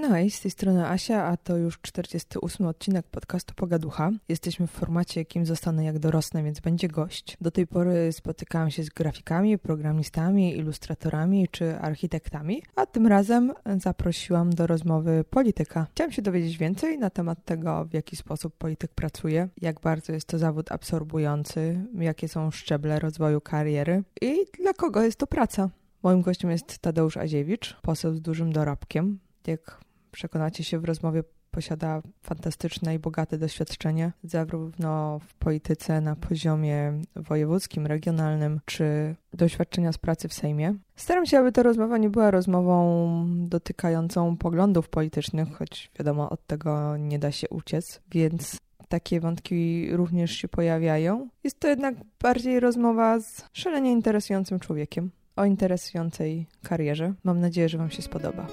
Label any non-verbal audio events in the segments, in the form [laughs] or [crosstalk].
No i z tej strony Asia, a to już 48 odcinek podcastu Pogaducha. Jesteśmy w formacie Kim zostanę jak dorosnę, więc będzie gość. Do tej pory spotykałam się z grafikami, programistami, ilustratorami czy architektami, a tym razem zaprosiłam do rozmowy polityka. Chciałam się dowiedzieć więcej na temat tego, w jaki sposób polityk pracuje, jak bardzo jest to zawód absorbujący, jakie są szczeble rozwoju kariery i dla kogo jest to praca. Moim gościem jest Tadeusz Aziewicz, poseł z dużym dorobkiem. Jak przekonacie się w rozmowie, posiada fantastyczne i bogate doświadczenie, zarówno w polityce na poziomie wojewódzkim, regionalnym, czy doświadczenia z pracy w Sejmie. Staram się, aby ta rozmowa nie była rozmową dotykającą poglądów politycznych, choć wiadomo, od tego nie da się uciec, więc takie wątki również się pojawiają. Jest to jednak bardziej rozmowa z szalenie interesującym człowiekiem o interesującej karierze. Mam nadzieję, że Wam się spodoba.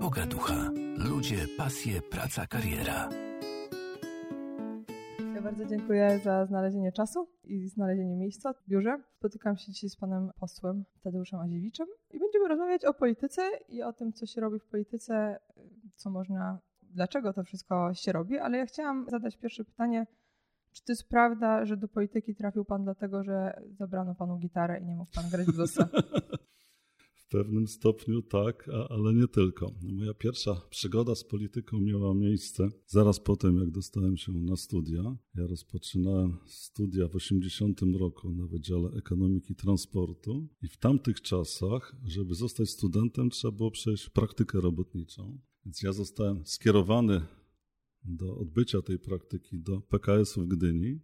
Pogaducha. Ludzie, pasje, praca, kariera. Ja bardzo dziękuję za znalezienie czasu i znalezienie miejsca w biurze. Spotykam się dzisiaj z panem posłem Tadeuszem Aziewiczem i będziemy rozmawiać o polityce i o tym, co się robi w polityce, co można, dlaczego to wszystko się robi, ale ja chciałam zadać pierwsze pytanie. Czy to jest prawda, że do polityki trafił pan dlatego, że zabrano panu gitarę i nie mógł pan grać bluesa? [laughs] Pewnym stopniu tak, ale nie tylko. Moja pierwsza przygoda z polityką miała miejsce zaraz po tym, jak dostałem się na studia. Ja rozpoczynałem studia w 80 roku na Wydziale Ekonomiki Transportu i w tamtych czasach, żeby zostać studentem, trzeba było przejść praktykę robotniczą. Więc ja zostałem skierowany do odbycia tej praktyki do PKS-u w Gdyni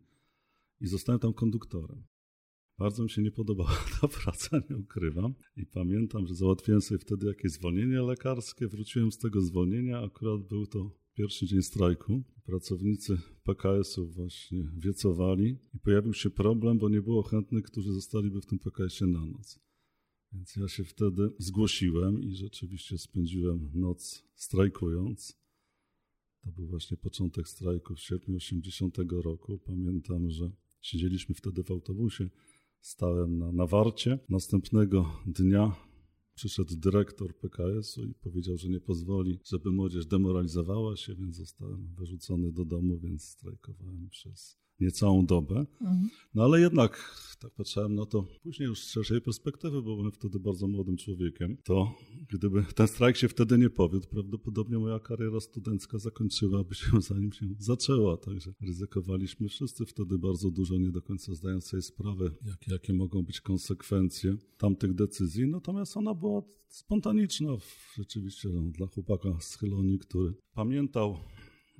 i zostałem tam konduktorem. Bardzo mi się nie podobała [laughs] ta praca, nie ukrywam. I pamiętam, że załatwiłem sobie wtedy jakieś zwolnienie lekarskie. Wróciłem z tego zwolnienia, akurat był to pierwszy dzień strajku. Pracownicy PKS-u właśnie wiecowali i pojawił się problem, bo nie było chętnych, którzy zostaliby w tym PKS-ie na noc. Więc ja się wtedy zgłosiłem i rzeczywiście spędziłem noc strajkując. To był właśnie początek strajku w sierpniu 80 roku. Pamiętam, że siedzieliśmy wtedy w autobusie stałem na, na warcie. Następnego dnia przyszedł dyrektor PKS-u i powiedział, że nie pozwoli, żeby młodzież demoralizowała się, więc zostałem wyrzucony do domu, więc strajkowałem przez niecałą dobę. Mhm. No ale jednak, tak patrzyłem na to później już z szerszej perspektywy, bo byłem wtedy bardzo młodym człowiekiem, to gdyby ten strajk się wtedy nie powiódł, prawdopodobnie moja kariera studencka zakończyłaby się [laughs] zanim się zaczęła. Także ryzykowaliśmy wszyscy wtedy bardzo dużo, nie do końca zdając sobie sprawę, jak, jakie mogą być konsekwencje tamtych decyzji. Natomiast ona była spontaniczna rzeczywiście no, dla chłopaka z Chylonii, który pamiętał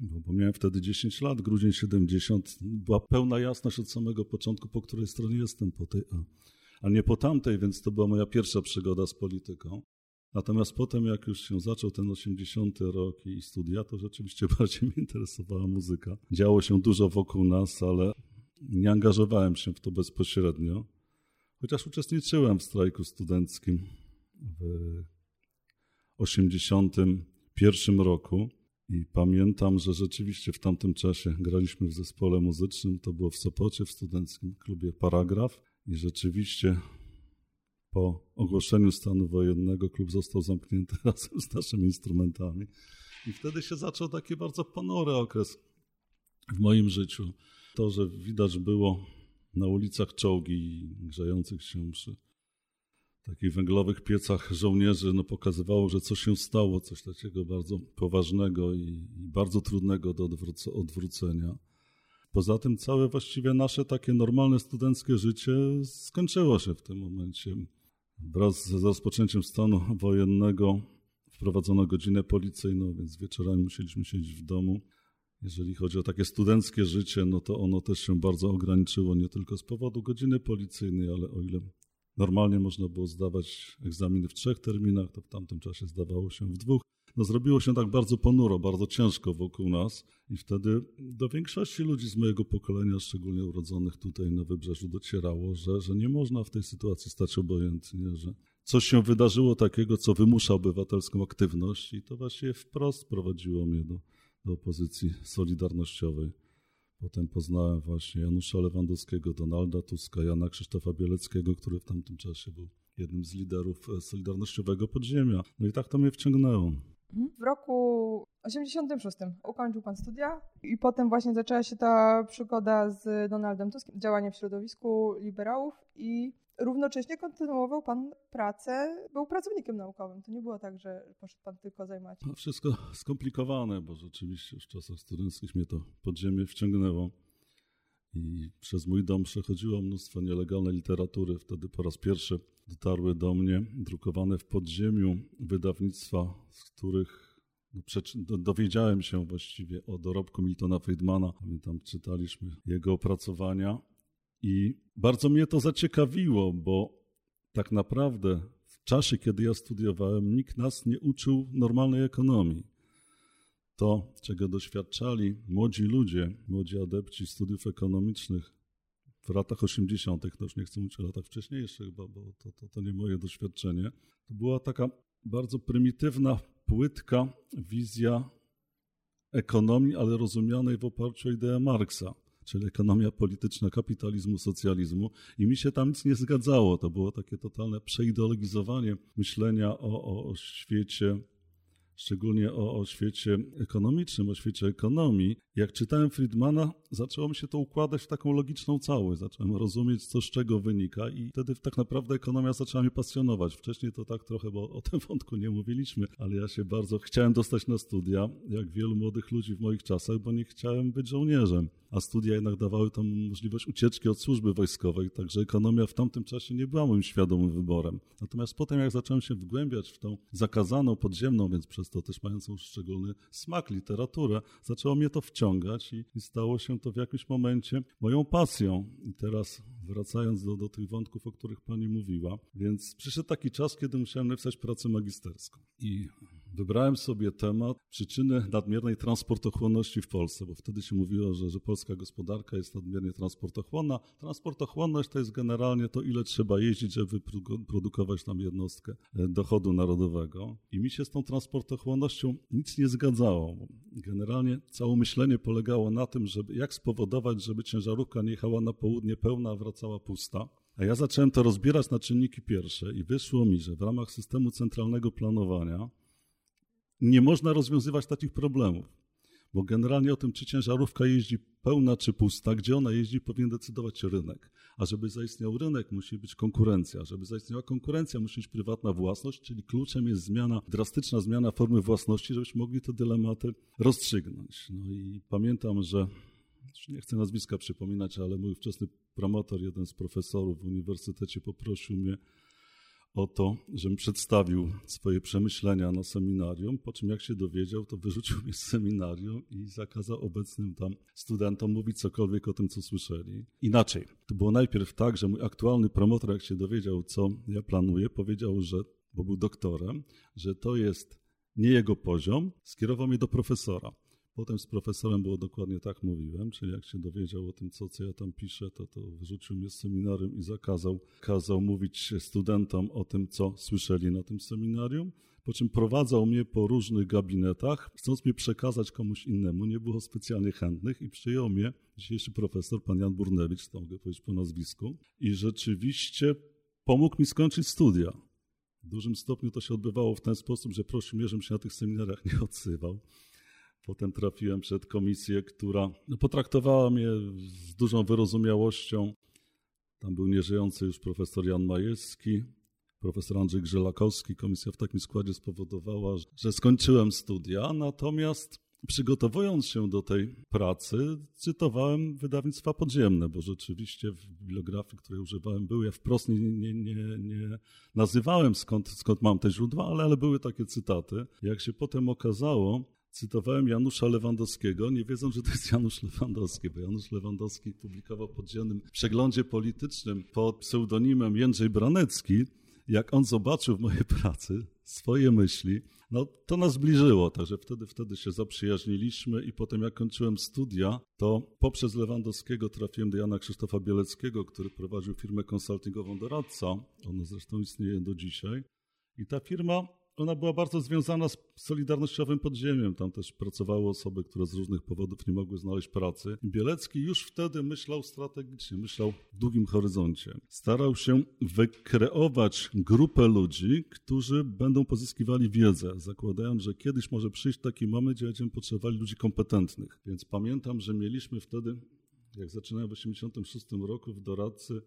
bo, bo miałem wtedy 10 lat, grudzień 70, była pełna jasność od samego początku, po której stronie jestem, po tej A, a nie po tamtej, więc to była moja pierwsza przygoda z polityką. Natomiast potem, jak już się zaczął ten 80 rok i studia, to rzeczywiście [laughs] bardziej mnie interesowała muzyka. Działo się dużo wokół nas, ale nie angażowałem się w to bezpośrednio. Chociaż uczestniczyłem w strajku studenckim w 81 roku. I pamiętam, że rzeczywiście w tamtym czasie graliśmy w zespole muzycznym. To było w Sopocie, w studenckim klubie Paragraf. I rzeczywiście po ogłoszeniu stanu wojennego klub został zamknięty [laughs] razem z naszymi instrumentami. I wtedy się zaczął taki bardzo ponury okres w moim życiu. To, że widać było na ulicach czołgi grzejących się przy takich węglowych piecach żołnierzy no, pokazywało, że coś się stało, coś takiego bardzo poważnego i, i bardzo trudnego do odwrócenia. Poza tym całe właściwie nasze takie normalne studenckie życie skończyło się w tym momencie. Wraz z rozpoczęciem stanu wojennego wprowadzono godzinę policyjną, więc wieczorami musieliśmy siedzieć w domu. Jeżeli chodzi o takie studenckie życie, no to ono też się bardzo ograniczyło, nie tylko z powodu godziny policyjnej, ale o ile Normalnie można było zdawać egzaminy w trzech terminach, to w tamtym czasie zdawało się w dwóch. No zrobiło się tak bardzo ponuro, bardzo ciężko wokół nas i wtedy do większości ludzi z mojego pokolenia, szczególnie urodzonych tutaj na Wybrzeżu, docierało, że, że nie można w tej sytuacji stać obojętnie, że coś się wydarzyło takiego, co wymusza obywatelską aktywność i to właśnie wprost prowadziło mnie do, do opozycji solidarnościowej. Potem poznałem właśnie Janusza Lewandowskiego, Donalda Tuska, Jana Krzysztofa Bieleckiego, który w tamtym czasie był jednym z liderów e, Solidarnościowego Podziemia. No i tak to mnie wciągnęło. Mhm. W roku 86 ukończył pan studia i potem właśnie zaczęła się ta przygoda z Donaldem Tuskiem, działanie w środowisku liberałów i równocześnie kontynuował pan pracę, był pracownikiem naukowym. To nie było tak, że poszedł pan tylko zajmować. No wszystko skomplikowane, bo rzeczywiście już w czasach studenckich mnie to podziemie wciągnęło. I przez mój dom przechodziło mnóstwo nielegalnej literatury. Wtedy po raz pierwszy dotarły do mnie drukowane w podziemiu wydawnictwa, z których no, dowiedziałem się właściwie o dorobku Miltona Friedmana. Pamiętam, czytaliśmy jego opracowania i bardzo mnie to zaciekawiło, bo tak naprawdę w czasie, kiedy ja studiowałem, nikt nas nie uczył normalnej ekonomii. To, czego doświadczali młodzi ludzie, młodzi adepci studiów ekonomicznych w latach 80., to już nie chcę mówić o latach wcześniejszych, bo, bo to, to, to nie moje doświadczenie, to była taka bardzo prymitywna, płytka wizja ekonomii, ale rozumianej w oparciu o ideę Marksa czyli ekonomia polityczna kapitalizmu, socjalizmu i mi się tam nic nie zgadzało. To było takie totalne przeideologizowanie myślenia o, o świecie szczególnie o, o świecie ekonomicznym, o świecie ekonomii. Jak czytałem Friedmana, zaczęło mi się to układać w taką logiczną całość. Zacząłem rozumieć, co z czego wynika i wtedy tak naprawdę ekonomia zaczęła mnie pasjonować. Wcześniej to tak trochę, bo o [laughs] tym wątku nie mówiliśmy, ale ja się bardzo chciałem dostać na studia, jak wielu młodych ludzi w moich czasach, bo nie chciałem być żołnierzem. A studia jednak dawały tam możliwość ucieczki od służby wojskowej, także ekonomia w tamtym czasie nie była moim świadomym wyborem. Natomiast potem, jak zacząłem się wgłębiać w tą zakazaną, podziemną, więc przez to też mającą szczególny smak literaturę, zaczęło mnie to wciągać i, i stało się to w jakimś momencie moją pasją. I teraz wracając do, do tych wątków, o których pani mówiła, więc przyszedł taki czas, kiedy musiałem napisać pracę magisterską. I wybrałem sobie temat przyczyny nadmiernej transportochłonności w Polsce, bo wtedy się mówiło, że, że polska gospodarka jest nadmiernie transportochłonna. Transportochłonność to jest generalnie to, ile trzeba jeździć, żeby produkować tam jednostkę e, dochodu narodowego. I mi się z tą transportochłonnością nic nie zgadzało. Generalnie całe myślenie polegało na tym, żeby jak spowodować, żeby ciężarówka nie jechała na południe pełna, a wracała pusta. A ja zacząłem to rozbierać na czynniki pierwsze i wyszło mi, że w ramach systemu centralnego planowania nie można rozwiązywać takich problemów. Bo generalnie o tym, czy ciężarówka jeździ pełna czy pusta, gdzie ona jeździ, powinien decydować rynek. A żeby zaistniał rynek, musi być konkurencja. Żeby zaistniała konkurencja, musi być prywatna własność, czyli kluczem jest zmiana, drastyczna zmiana formy własności, żebyśmy mogli te dylematy rozstrzygnąć. No i pamiętam, że nie chcę nazwiska przypominać, ale mój wczesny promotor, jeden z profesorów w uniwersytecie poprosił mnie o to, żebym przedstawił swoje przemyślenia na seminarium, po czym jak się dowiedział, to wyrzucił mnie z seminarium i zakazał obecnym tam studentom mówić cokolwiek o tym, co słyszeli. Inaczej, to było najpierw tak, że mój aktualny promotor, jak się dowiedział, co ja planuję, powiedział, że, bo był doktorem, że to jest nie jego poziom, skierował mnie do profesora. Potem z profesorem było dokładnie tak mówiłem, czyli jak się dowiedział o tym, co, co ja tam piszę, to, to wyrzucił mnie z seminarium i zakazał kazał mówić studentom o tym, co słyszeli na tym seminarium, po czym prowadzał mnie po różnych gabinetach, chcąc mnie przekazać komuś innemu. Nie było specjalnie chętnych i przyjął mnie dzisiejszy profesor, pan Jan Burnewicz, to mogę powiedzieć po nazwisku, i rzeczywiście pomógł mi skończyć studia. W dużym stopniu to się odbywało w ten sposób, że prosił mnie, żebym się na tych seminariach nie odsywał. Potem trafiłem przed komisję, która no, potraktowała mnie z dużą wyrozumiałością. Tam był nieżyjący już profesor Jan Majewski, profesor Andrzej Grzelakowski. Komisja w takim składzie spowodowała, że skończyłem studia, natomiast przygotowując się do tej pracy, cytowałem wydawnictwa podziemne, bo rzeczywiście w bibliografii, której używałem, były, ja wprost nie, nie, nie, nie nazywałem skąd, skąd mam te źródła, ale, ale były takie cytaty. Jak się potem okazało, cytowałem Janusza Lewandowskiego, nie wiedząc, że to jest Janusz Lewandowski, bo Janusz Lewandowski publikował pod dziennym przeglądzie politycznym pod pseudonimem Jędrzej Branecki. Jak on zobaczył w mojej pracy swoje myśli, no to nas zbliżyło, także wtedy, wtedy się zaprzyjaźniliśmy i potem jak kończyłem studia, to poprzez Lewandowskiego trafiłem do Jana Krzysztofa Bieleckiego, który prowadził firmę konsultingową Doradca. Ona zresztą istnieje do dzisiaj. I ta firma ona była bardzo związana z Solidarnościowym Podziemiem. Tam też pracowały osoby, które z różnych powodów nie mogły znaleźć pracy. Bielecki już wtedy myślał strategicznie, myślał w długim horyzoncie. Starał się wykreować grupę ludzi, którzy będą pozyskiwali wiedzę, zakładając, że kiedyś może przyjść taki moment, gdzie będziemy potrzebowali ludzi kompetentnych. Więc pamiętam, że mieliśmy wtedy, jak zaczynałem w 1986 roku w doradcy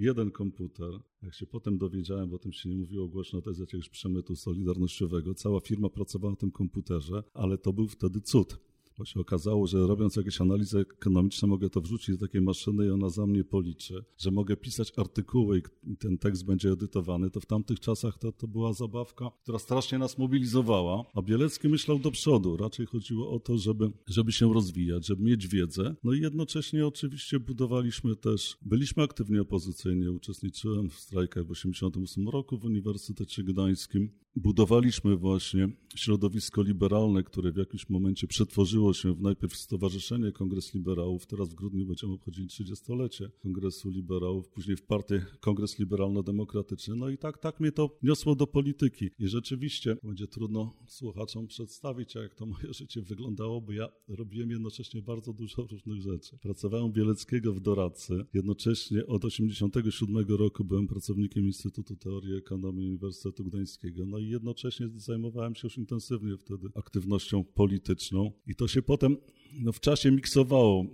jeden komputer. Jak się potem dowiedziałem, bo o tym się nie mówiło głośno, to jest jakiegoś przemytu solidarnościowego. Cała firma pracowała na tym komputerze, ale to był wtedy cud bo się okazało, że robiąc jakieś analizy ekonomiczne, mogę to wrzucić do takiej maszyny i ona za mnie policzy, że mogę pisać artykuły i ten tekst będzie edytowany, to w tamtych czasach to, to była zabawka, która strasznie nas mobilizowała, a Bielecki myślał do przodu. Raczej chodziło o to, żeby, żeby się rozwijać, żeby mieć wiedzę. No i jednocześnie oczywiście budowaliśmy też, byliśmy aktywni opozycyjnie, uczestniczyłem w strajkach w 1988 roku w Uniwersytecie Gdańskim. Budowaliśmy właśnie środowisko liberalne, które w jakimś momencie przetworzyło się w najpierw Stowarzyszenie Kongres Liberałów, teraz w grudniu będziemy obchodzili 30-lecie Kongresu Liberałów, później w partię Kongres Liberalno-Demokratyczny. No i tak, tak mnie to niosło do polityki. I rzeczywiście będzie trudno słuchaczom przedstawić, jak to moje życie wyglądało, bo ja robiłem jednocześnie bardzo dużo różnych rzeczy. Pracowałem Bieleckiego w doradcy, jednocześnie od 87 roku byłem pracownikiem Instytutu Teorii Ekonomii Uniwersytetu Gdańskiego. No i jednocześnie zajmowałem się już intensywnie wtedy aktywnością polityczną i to się potem no, w czasie miksowało.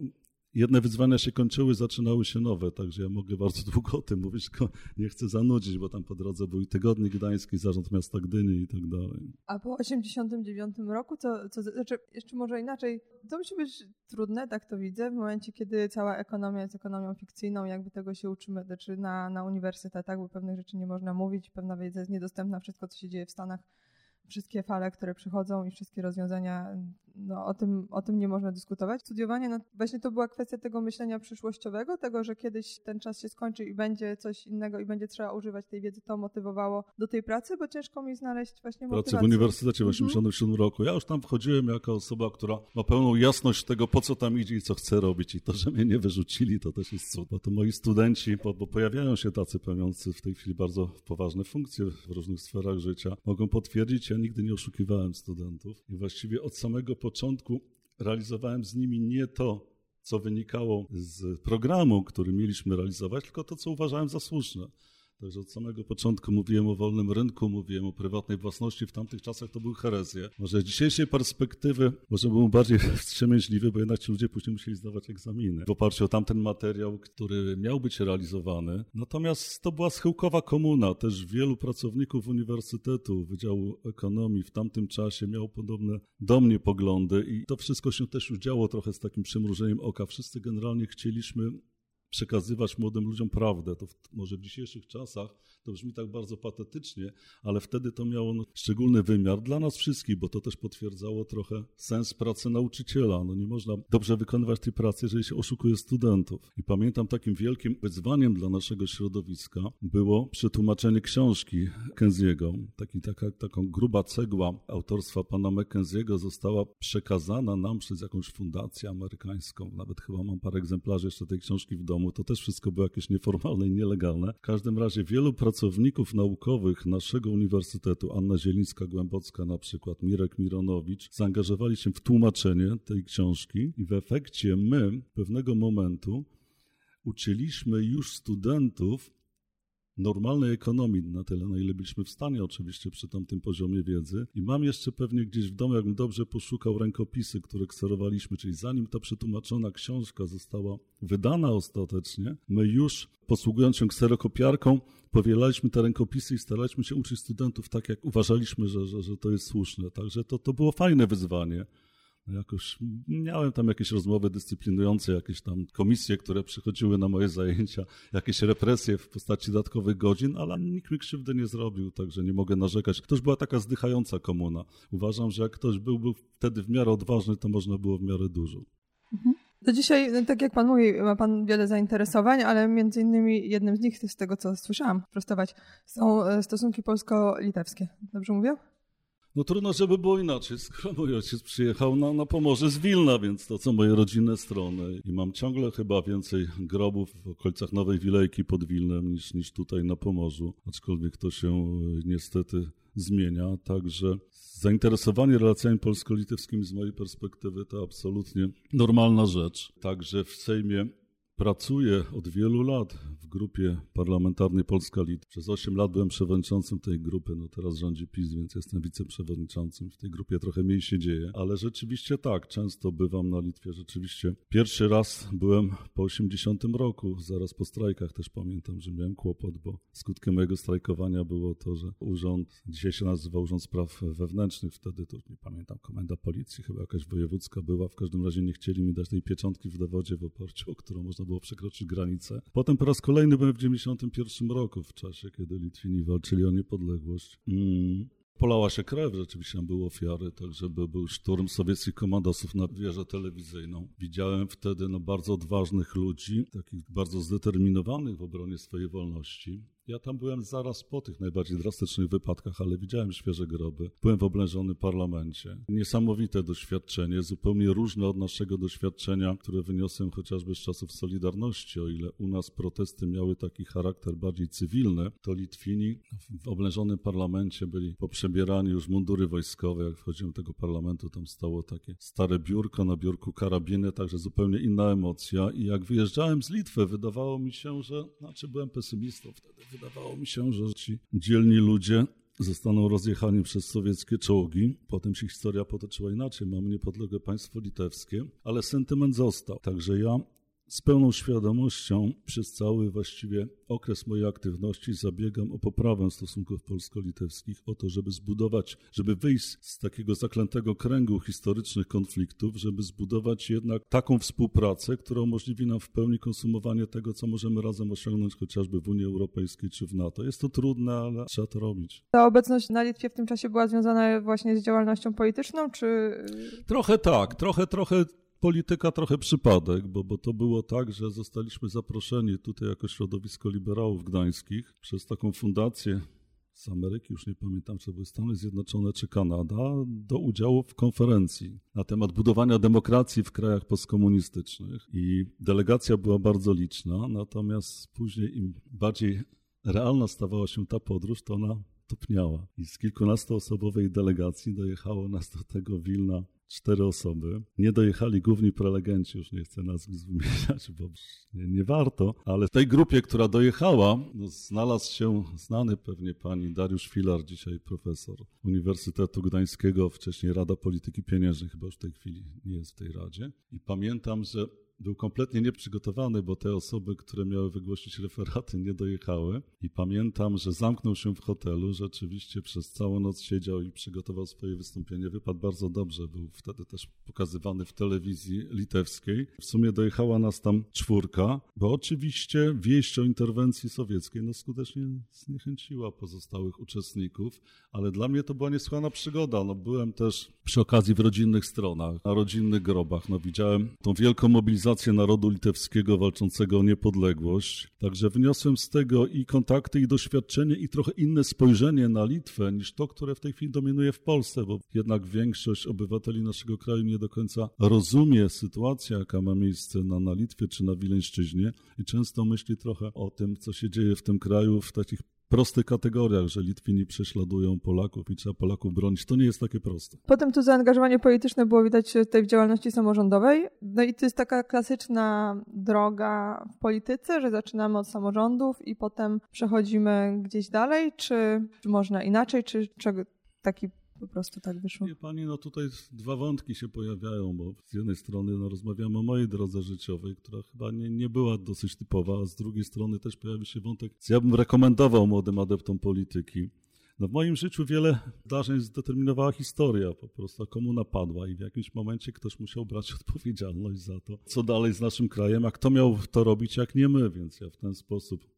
Jedne wyzwania się kończyły, zaczynały się nowe, także ja mogę bardzo [laughs] długo o tym mówić, tylko nie chcę zanudzić, bo tam po drodze był Tygodnik Gdański, Zarząd Miasta Gdyni i tak dalej. A po 89 roku, co, co znaczy jeszcze może inaczej, to musi być trudne, tak to widzę, w momencie, kiedy cała ekonomia jest ekonomią fikcyjną, jakby tego się uczymy, znaczy na, na uniwersytetach, bo pewnych rzeczy nie można mówić, pewna wiedza jest niedostępna, wszystko, co się dzieje w Stanach wszystkie fale, które przychodzą i wszystkie rozwiązania, no, o, tym, o tym nie można dyskutować. Studiowanie, no, właśnie to była kwestia tego myślenia przyszłościowego, tego, że kiedyś ten czas się skończy i będzie coś innego i będzie trzeba używać tej wiedzy, to motywowało do tej pracy, bo ciężko mi znaleźć właśnie motywację. Pracy w uniwersytecie w 1987 mhm. roku. Ja już tam wchodziłem jako osoba, która ma pełną jasność tego, po co tam idzie i co chce robić i to, że mnie nie wyrzucili, to też jest cud. Bo to moi studenci, bo, bo pojawiają się tacy pełniący w tej chwili bardzo poważne funkcje w różnych sferach życia, mogą potwierdzić, ja nigdy nie oszukiwałem studentów i właściwie od samego początku realizowałem z nimi nie to, co wynikało z programu, który mieliśmy realizować, tylko to, co uważałem za słuszne. Także od samego początku mówiłem o wolnym rynku, mówiłem o prywatnej własności. W tamtych czasach to były herezje. Może z dzisiejszej perspektywy może byłem bardziej [laughs] wstrzemięźliwy, bo jednak ci ludzie później musieli zdawać egzaminy w oparciu o tamten materiał, który miał być realizowany. Natomiast to była schyłkowa komuna. Też wielu pracowników Uniwersytetu Wydziału Ekonomii w tamtym czasie miało podobne do mnie poglądy i to wszystko się też już działo trochę z takim przymrużeniem oka. Wszyscy generalnie chcieliśmy przekazywać młodym ludziom prawdę. To w, może w dzisiejszych czasach to brzmi tak bardzo patetycznie, ale wtedy to miało no, szczególny wymiar dla nas wszystkich, bo to też potwierdzało trochę sens pracy nauczyciela. No nie można dobrze wykonywać tej pracy, jeżeli się oszukuje studentów. I pamiętam takim wielkim wyzwaniem dla naszego środowiska było przetłumaczenie książki Kenziego. Taki, taka, taką gruba cegła autorstwa pana Mackenziego została przekazana nam przez jakąś fundację amerykańską. Nawet chyba mam parę egzemplarzy jeszcze tej książki w domu domu. To też wszystko było jakieś nieformalne i nielegalne. W każdym razie wielu pracowników naukowych naszego uniwersytetu, Anna Zielińska-Głębocka na przykład, Mirek Mironowicz, zaangażowali się w tłumaczenie tej książki i w efekcie my pewnego momentu uczyliśmy już studentów normalnej ekonomii, na tyle, na ile byliśmy w stanie oczywiście przy tamtym poziomie wiedzy. I mam jeszcze pewnie gdzieś w domu, jakbym dobrze poszukał rękopisy, które kserowaliśmy, czyli zanim ta przetłumaczona książka została wydana ostatecznie, my już posługując się kserokopiarką, powielaliśmy te rękopisy i staraliśmy się uczyć studentów tak, jak uważaliśmy, że, że, że to jest słuszne. Także to, to było fajne wyzwanie. Jakoś miałem tam jakieś rozmowy dyscyplinujące, jakieś tam komisje, które przychodziły na moje zajęcia, jakieś represje w postaci dodatkowych godzin, ale nikt mi krzywdy nie zrobił, także nie mogę narzekać. To już była taka zdychająca komuna. Uważam, że jak ktoś był, był wtedy w miarę odważny, to można było w miarę dużo. Mhm. To dzisiaj, no, tak jak pan mówi, ma pan wiele zainteresowań, ale między innymi jednym z nich, z tego co słyszałam, prostować, są e, stosunki polsko-litewskie. Dobrze mówię? No trudno, żeby było inaczej, skoro mój ojciec przyjechał na, na Pomorze z Wilna, więc to są moje rodzinne strony. I mam ciągle chyba więcej grobów w okolicach Nowej Wilejki pod Wilnem niż, niż tutaj na Pomorzu. Aczkolwiek to się niestety zmienia, także zainteresowanie relacjami polsko-litewskimi z mojej perspektywy to absolutnie normalna rzecz. Także w Sejmie Pracuję od wielu lat w grupie parlamentarnej Polska Lit. Przez 8 lat byłem przewodniczącym tej grupy, no teraz rządzi PiS, więc jestem wiceprzewodniczącym. W tej grupie trochę mniej się dzieje, ale rzeczywiście tak, często bywam na Litwie. Rzeczywiście pierwszy raz byłem po 80 roku, zaraz po strajkach też pamiętam, że miałem kłopot, bo skutkiem mojego strajkowania było to, że urząd, dzisiaj się nazywa Urząd Spraw Wewnętrznych, wtedy to nie pamiętam, komenda policji chyba jakaś wojewódzka była, w każdym razie nie chcieli mi dać tej pieczątki w dowodzie w oparciu o którą można było przekroczyć granicę. Potem po raz kolejny byłem w 91 roku, w czasie, kiedy Litwini walczyli o niepodległość. Mm. Polała się krew, rzeczywiście były ofiary, także był, szturm sowieckich komandosów na wieżę telewizyjną. Widziałem wtedy no, bardzo odważnych ludzi, takich bardzo zdeterminowanych w obronie swojej wolności. Ja tam byłem zaraz po tych najbardziej drastycznych wypadkach, ale widziałem świeże groby. Byłem w oblężonym parlamencie. Niesamowite doświadczenie, zupełnie różne od naszego doświadczenia, które wyniosłem chociażby z czasów Solidarności. O ile u nas protesty miały taki charakter bardziej cywilny, to Litwini w oblężonym parlamencie byli poprzebierani już mundury wojskowe. Jak wchodziłem do tego parlamentu, tam stało takie stare biurko, na biurku karabiny, także zupełnie inna emocja. I jak wyjeżdżałem z Litwy, wydawało mi się, że, znaczy byłem pesymistą wtedy, Wydawało mi się, że ci dzielni ludzie zostaną rozjechani przez sowieckie czołgi. Potem się historia potoczyła inaczej. Mamy niepodległe państwo litewskie, ale sentyment został. Także ja z pełną świadomością przez cały właściwie okres mojej aktywności zabiegam o poprawę stosunków polsko-litewskich, o to, żeby zbudować, żeby wyjść z takiego zaklętego kręgu historycznych konfliktów, żeby zbudować jednak taką współpracę, która umożliwi nam w pełni konsumowanie tego, co możemy razem osiągnąć chociażby w Unii Europejskiej czy w NATO. Jest to trudne, ale trzeba to robić. Ta obecność na Litwie w tym czasie była związana właśnie z działalnością polityczną, czy... Trochę tak, trochę, trochę polityka trochę przypadek, bo, bo to było tak, że zostaliśmy zaproszeni tutaj jako środowisko liberałów gdańskich przez taką fundację z Ameryki, już nie pamiętam, czy były Stany Zjednoczone czy Kanada, do udziału w konferencji na temat budowania demokracji w krajach postkomunistycznych. I delegacja była bardzo liczna, natomiast później im bardziej realna stawała się ta podróż, to ona topniała. I z kilkunastoosobowej delegacji dojechało nas do tego Wilna cztery osoby. Nie dojechali główni prelegenci, już nie chcę nazwisk wymieniać, bo nie, nie warto, ale w tej grupie, która dojechała, no, znalazł się znany pewnie pani Dariusz Filar, dzisiaj profesor Uniwersytetu Gdańskiego, wcześniej Rada Polityki Pieniężnej, chyba już w tej chwili nie jest w tej radzie. I pamiętam, że był kompletnie nieprzygotowany, bo te osoby, które miały wygłosić referaty, nie dojechały. I pamiętam, że zamknął się w hotelu, rzeczywiście przez całą noc siedział i przygotował swoje wystąpienie. Wypadł bardzo dobrze, był wtedy też pokazywany w telewizji litewskiej. W sumie dojechała nas tam czwórka, bo oczywiście wieść o interwencji sowieckiej no skutecznie zniechęciła pozostałych uczestników, ale dla mnie to była niesłychana przygoda. No, byłem też przy okazji w rodzinnych stronach, na rodzinnych grobach. No, widziałem tą wielką mobilizację organizację narodu litewskiego walczącego o niepodległość. Także wniosłem z tego i kontakty, i doświadczenie, i trochę inne spojrzenie na Litwę niż to, które w tej chwili dominuje w Polsce, bo jednak większość obywateli naszego kraju nie do końca rozumie sytuację, jaka ma miejsce na, na Litwie czy na Wileńszczyźnie i często myśli trochę o tym, co się dzieje w tym kraju w takich prostych kategoriach, że Litwini prześladują Polaków i trzeba Polaków bronić. To nie jest takie proste. Potem to zaangażowanie polityczne było widać tutaj w działalności samorządowej. No i to jest taka klasyczna droga w polityce, że zaczynamy od samorządów i potem przechodzimy gdzieś dalej, czy, czy można inaczej, czy, czy taki po prostu tak wyszło. Nie, pani, no tutaj dwa wątki się pojawiają, bo z jednej strony no, rozmawiamy o mojej drodze życiowej, która chyba nie, nie była dosyć typowa, a z drugiej strony też pojawi się wątek, co ja bym rekomendował młodym adeptom polityki. No w moim życiu wiele zdarzeń zdeterminowała historia, po prostu komuna padła i w jakimś momencie ktoś musiał brać [laughs] odpowiedzialność za to, co dalej z naszym krajem, a kto miał to robić, jak nie my, więc ja w ten sposób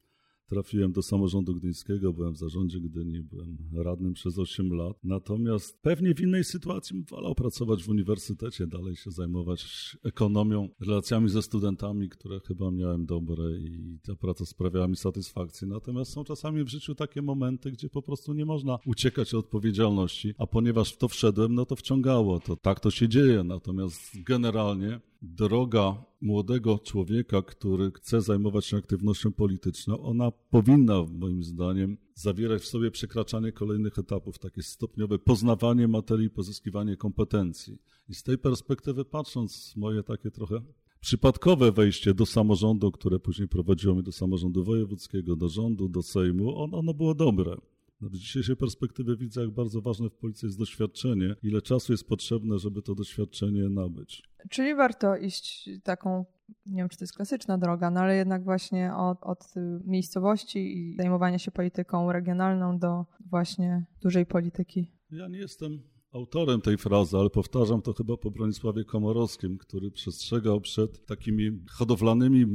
Trafiłem do samorządu gdyńskiego, byłem w zarządzie Gdyni, byłem radnym przez 8 lat. Natomiast pewnie w innej sytuacji bym wolał pracować w uniwersytecie, dalej się zajmować ekonomią, relacjami ze studentami, które chyba miałem dobre i ta praca sprawiała mi satysfakcję. Natomiast są czasami w życiu takie momenty, gdzie po prostu nie można uciekać od odpowiedzialności, a ponieważ w to wszedłem, no to wciągało. To tak to się dzieje. Natomiast generalnie droga młodego człowieka, który chce zajmować się aktywnością polityczną, ona powinna, moim zdaniem, zawierać w sobie przekraczanie kolejnych etapów, takie stopniowe poznawanie materii, pozyskiwanie kompetencji. I z tej perspektywy patrząc, moje takie trochę przypadkowe wejście do samorządu, które później prowadziło mnie do samorządu wojewódzkiego, do rządu, do Sejmu, ono, ono było dobre. No, z dzisiejszej perspektywy widzę, jak bardzo ważne w policji jest doświadczenie, ile czasu jest potrzebne, żeby to doświadczenie nabyć. Czyli warto iść taką, nie wiem czy to jest klasyczna droga, no ale jednak właśnie od, od miejscowości i zajmowania się polityką regionalną do właśnie dużej polityki. Ja nie jestem autorem tej frazy, ale powtarzam to chyba po Bronisławie Komorowskim, który przestrzegał przed takimi hodowlanymi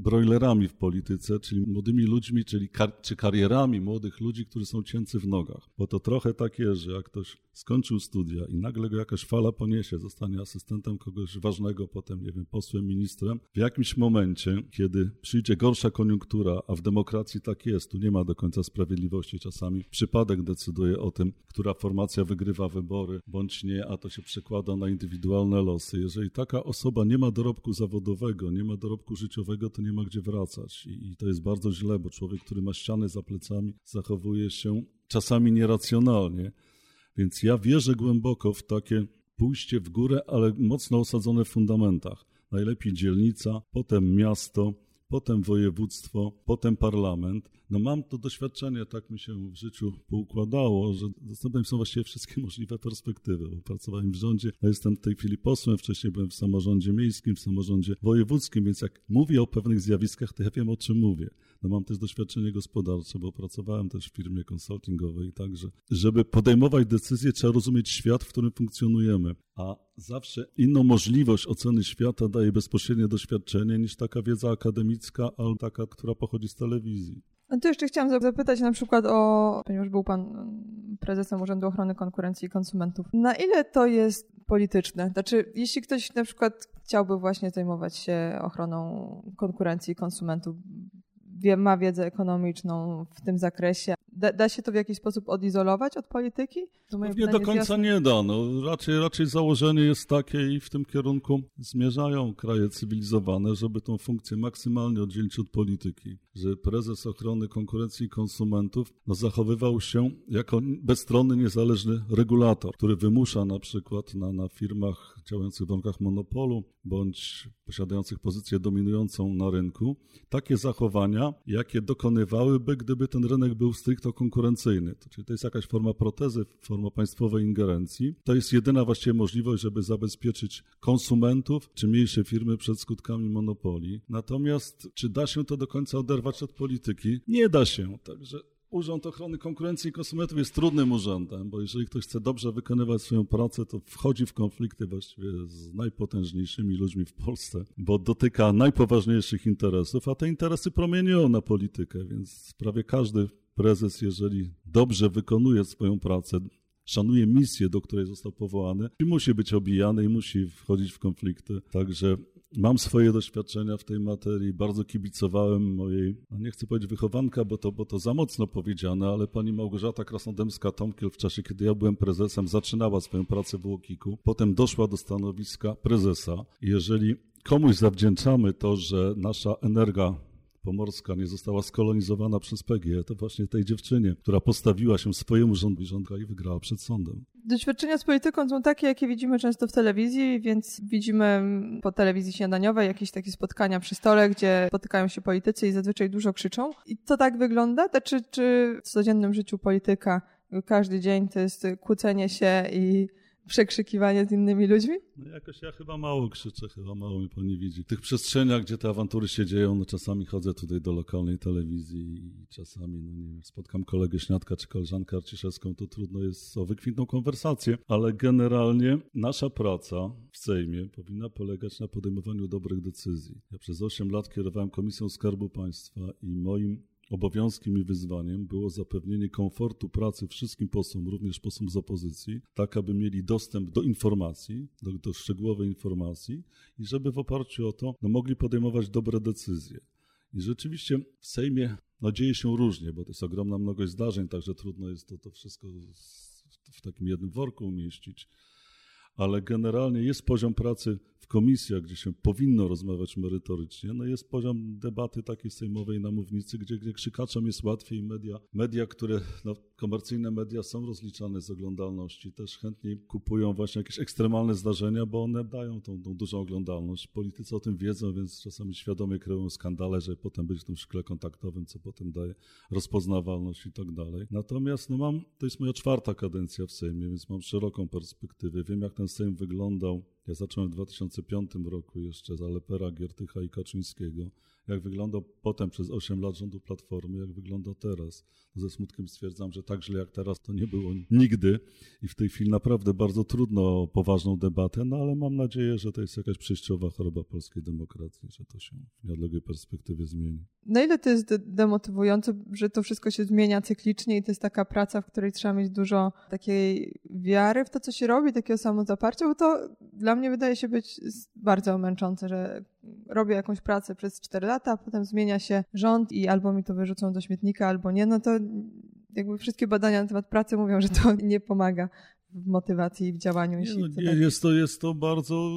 broilerami w polityce, czyli młodymi ludźmi, czyli kar czy karierami młodych ludzi, którzy są cięcy w nogach. Bo to trochę tak jest, że jak ktoś skończył studia i nagle go jakaś fala poniesie, zostanie asystentem kogoś ważnego, potem, nie wiem, posłem, ministrem, w jakimś momencie, kiedy przyjdzie gorsza koniunktura, a w demokracji tak jest, tu nie ma do końca sprawiedliwości czasami, przypadek decyduje o tym, która formacja wygrywa wybory, bądź nie, a to się przekłada na indywidualne losy. Jeżeli taka osoba nie ma dorobku zawodowego, nie ma dorobku życiowego, to nie ma gdzie wracać. I, i to jest bardzo źle, bo człowiek, który ma ściany za plecami, zachowuje się czasami nieracjonalnie. Więc ja wierzę głęboko w takie pójście w górę, ale mocno osadzone w fundamentach. Najlepiej dzielnica, potem miasto, potem województwo, potem parlament. No mam to doświadczenie, tak mi się w życiu poukładało, że dostępne są właściwie wszystkie [laughs] możliwe perspektywy, bo pracowałem w rządzie, a jestem w tej chwili posłem, wcześniej byłem w samorządzie miejskim, w samorządzie wojewódzkim, więc jak mówię o pewnych zjawiskach, to ja wiem o czym mówię. No mam też doświadczenie gospodarcze, bo pracowałem też w firmie konsultingowej, także żeby podejmować decyzje, trzeba rozumieć świat, w którym funkcjonujemy, a zawsze inną możliwość oceny świata daje bezpośrednie doświadczenie niż taka wiedza akademicka albo taka, która pochodzi z telewizji. No to jeszcze chciałam zapytać na przykład o, ponieważ był Pan mm, prezesem Urzędu Ochrony Konkurencji i Konsumentów, na ile to jest polityczne? Znaczy, jeśli ktoś na przykład chciałby właśnie zajmować się ochroną konkurencji i konsumentów, wie, ma wiedzę ekonomiczną w tym zakresie. Da, da, się to w jakiś sposób odizolować od polityki? nie do końca nie da. No, raczej, raczej założenie jest takie i w tym kierunku zmierzają kraje cywilizowane, żeby tą funkcję maksymalnie oddzielić od polityki. Że prezes ochrony konkurencji i konsumentów no, zachowywał się jako bezstronny, niezależny regulator, który wymusza na przykład na, na firmach działających w warunkach monopolu bądź posiadających pozycję dominującą na rynku takie zachowania, jakie dokonywałyby, gdyby ten rynek był stricte konkurencyjny. To, czyli to jest jakaś forma protezy, forma państwowej ingerencji. To jest jedyna właściwie możliwość, żeby zabezpieczyć konsumentów czy mniejsze firmy przed skutkami monopolii. Natomiast czy da się to do końca oderwać od polityki? Nie da się. Także Urząd Ochrony Konkurencji i Konsumentów jest trudnym urzędem, bo jeżeli ktoś chce dobrze wykonywać swoją pracę, to wchodzi w konflikty właściwie z najpotężniejszymi ludźmi w Polsce, bo dotyka najpoważniejszych interesów, a te interesy promieniują na politykę, więc prawie każdy prezes, jeżeli dobrze wykonuje swoją pracę, szanuje misję, do której został powołany, musi być obijany i musi wchodzić w konflikty. Także Mam swoje doświadczenia w tej materii, bardzo kibicowałem mojej, no nie chcę powiedzieć wychowanka, bo to, bo to za mocno powiedziane, ale pani Małgorzata Krasnodębska-Tomkiel w czasie, kiedy ja byłem prezesem, zaczynała swoją pracę w Łokiku, potem doszła do stanowiska prezesa. Jeżeli komuś zawdzięczamy to, że nasza energia pomorska nie została skolonizowana przez PG, to właśnie tej dziewczynie, która postawiła się swojemu rządowi rządka i wygrała przed sądem. Doświadczenia z polityką są takie, jakie widzimy często w telewizji, więc widzimy po telewizji śniadaniowej jakieś takie spotkania przy stole, gdzie spotykają się politycy i zazwyczaj dużo krzyczą. I to tak wygląda? Czy, czy w codziennym życiu polityka każdy dzień to jest kłócenie się i przekrzykiwanie z innymi ludźmi? No jakoś ja chyba mało krzyczę, chyba mało mi pani widzi. W tych przestrzeniach, gdzie te awantury się dzieją, no czasami chodzę tutaj do lokalnej telewizji i czasami, no nie wiem, spotkam kolegę Śniadka czy koleżankę Arciszewską, to trudno jest o wykwintną konwersację, ale generalnie nasza praca w Sejmie powinna polegać na podejmowaniu dobrych decyzji. Ja przez 8 lat kierowałem Komisją Skarbu Państwa i moim Obowiązkiem i wyzwaniem było zapewnienie komfortu pracy wszystkim posłom, również posłom z opozycji, tak aby mieli dostęp do informacji, do, do szczegółowej informacji i żeby w oparciu o to no, mogli podejmować dobre decyzje. I rzeczywiście w Sejmie no, dzieje się różnie, bo to jest ogromna mnogość zdarzeń, także trudno jest to, to wszystko w takim jednym worku umieścić ale generalnie jest poziom pracy w komisjach, gdzie się powinno rozmawiać merytorycznie, no jest poziom debaty takiej sejmowej na mównicy, gdzie, gdzie krzykaczom jest łatwiej media, media, które, no, komercyjne media są rozliczane z oglądalności, też chętniej kupują właśnie jakieś ekstremalne zdarzenia, bo one dają tą, tą dużą oglądalność. Politycy o tym wiedzą, więc czasami świadomie kreują skandale, że potem być w tym szkle kontaktowym, co potem daje rozpoznawalność i tak dalej. Natomiast no mam, to jest moja czwarta kadencja w Sejmie, więc mam szeroką perspektywę. Wiem, jak ten Sejm wyglądał. Ja zacząłem w 2005 roku jeszcze za Lepera, Giertycha i Kaczyńskiego jak wyglądał potem przez 8 lat rządu Platformy, jak wygląda teraz. Ze smutkiem stwierdzam, że tak źle jak teraz to nie było nigdy i w tej chwili naprawdę bardzo trudno o poważną debatę, no ale mam nadzieję, że to jest jakaś przejściowa choroba polskiej demokracji, że to się w nieodległej perspektywie zmieni. Na ile to jest demotywujące, że to wszystko się zmienia cyklicznie i to jest taka praca, w której trzeba mieć dużo takiej wiary w to, co się robi, takiego samozaparcia, bo to dla mnie wydaje się być bardzo męczące, że robię jakąś pracę przez 4 lata, a potem zmienia się rząd i albo mi to wyrzucą do śmietnika, albo nie, no to jakby wszystkie badania na temat pracy mówią, że to [laughs] nie pomaga w motywacji i w działaniu. Nie, no, nie, jest, to, jest to bardzo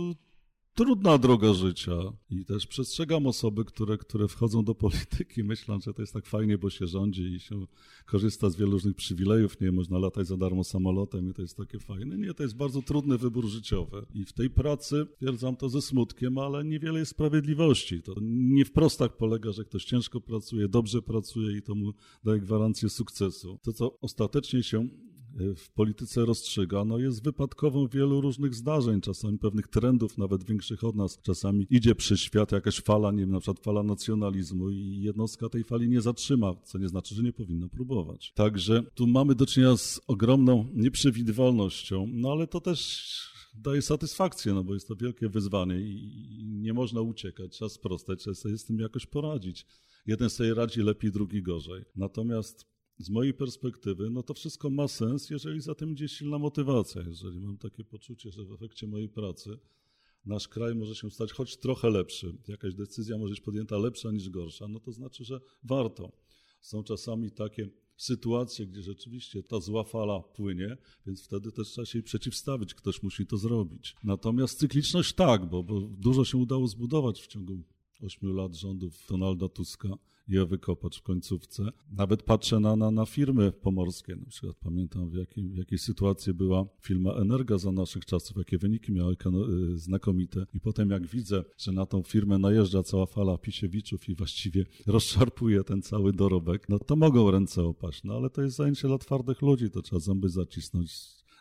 trudna droga życia. I też przestrzegam osoby, które, które wchodzą do polityki, myślą, że to jest tak fajnie, bo się rządzi i się korzysta z wielu różnych przywilejów. Nie można latać za darmo samolotem i to jest takie fajne. Nie, to jest bardzo trudny wybór życiowy. I w tej pracy, twierdzam to ze smutkiem, ale niewiele jest sprawiedliwości. To nie wprost tak polega, że ktoś ciężko pracuje, dobrze pracuje i to mu daje gwarancję sukcesu. To, co ostatecznie się w polityce rozstrzyga, no jest wypadkową wielu różnych zdarzeń, czasami pewnych trendów, nawet większych od nas. Czasami idzie przez świat jakaś fala, nie wiem, na przykład fala nacjonalizmu i jednostka tej fali nie zatrzyma, co nie znaczy, że nie powinna próbować. Także tu mamy do czynienia z ogromną nieprzewidywalnością, no ale to też daje satysfakcję, no bo jest to wielkie wyzwanie i nie można uciekać, trzeba sprostać, trzeba sobie z tym jakoś poradzić. Jeden sobie radzi lepiej, drugi gorzej. Natomiast z mojej perspektywy, no to wszystko ma sens, jeżeli za tym idzie silna motywacja, jeżeli mam takie poczucie, że w efekcie mojej pracy nasz kraj może się stać choć trochę lepszy, jakaś decyzja może być podjęta lepsza niż gorsza, no to znaczy, że warto. Są czasami takie sytuacje, gdzie rzeczywiście ta zła fala płynie, więc wtedy też trzeba się jej przeciwstawić, ktoś musi to zrobić. Natomiast cykliczność tak, bo, bo dużo się udało zbudować w ciągu ośmiu lat rządów Donalda Tuska je wykopać w końcówce. Nawet patrzę na, na, na firmy pomorskie. Na przykład pamiętam, w, jakiej, w jakiej sytuacji była firma Energa za naszych czasów, jakie wyniki miały y, znakomite. I potem jak widzę, że na tą firmę najeżdża cała fala Pisiewiczów i właściwie rozszarpuje ten cały dorobek, no to mogą ręce opaść. No ale to jest zajęcie dla twardych ludzi, to trzeba zęby zacisnąć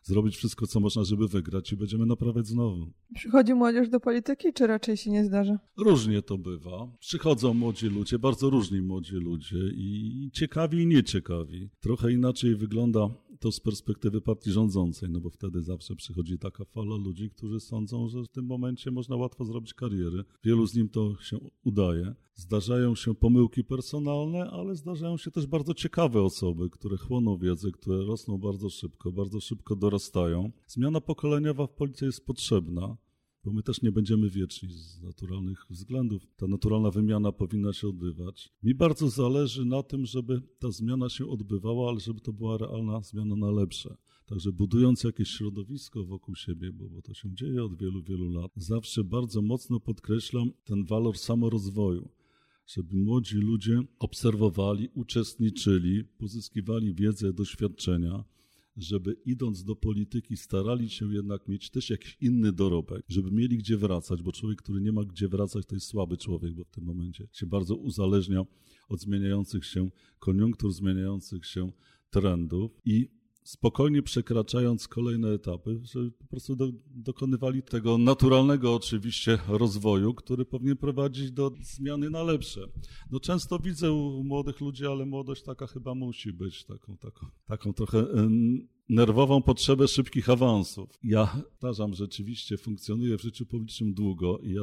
zrobić wszystko, co można, żeby wygrać i będziemy naprawiać znowu. Przychodzi młodzież do polityki, czy raczej się nie zdarza? Różnie to bywa. Przychodzą młodzi ludzie, bardzo różni młodzi ludzie i ciekawi i nieciekawi. Trochę inaczej wygląda to z perspektywy partii rządzącej, no bo wtedy zawsze przychodzi taka fala ludzi, którzy sądzą, że w tym momencie można łatwo zrobić kariery. Wielu z nim to się udaje. Zdarzają się pomyłki personalne, ale zdarzają się też bardzo ciekawe osoby, które chłoną wiedzę, które rosną bardzo szybko, bardzo szybko dorastają. Zmiana pokoleniowa w policji jest potrzebna bo my też nie będziemy wieczni z naturalnych względów. Ta naturalna wymiana powinna się odbywać. Mi bardzo zależy na tym, żeby ta zmiana się odbywała, ale żeby to była realna zmiana na lepsze. Także budując jakieś środowisko wokół siebie, bo, bo to się dzieje od wielu, wielu lat, zawsze bardzo mocno podkreślam ten walor samorozwoju żeby młodzi ludzie obserwowali, uczestniczyli, pozyskiwali wiedzę, doświadczenia, żeby idąc do polityki starali się jednak mieć też jakiś inny dorobek, żeby mieli gdzie wracać, bo człowiek, który nie ma gdzie wracać, to jest słaby człowiek, bo w tym momencie się bardzo uzależnia od zmieniających się koniunktur, zmieniających się trendów i spokojnie przekraczając kolejne etapy, żeby po prostu do, dokonywali tego naturalnego oczywiście rozwoju, który powinien prowadzić do zmiany na lepsze. No często widzę u młodych ludzi, ale młodość taka chyba musi być, taką, taką, taką trochę nerwową potrzebę szybkich awansów. Ja, powtarzam, rzeczywiście funkcjonuję w życiu publicznym długo i ja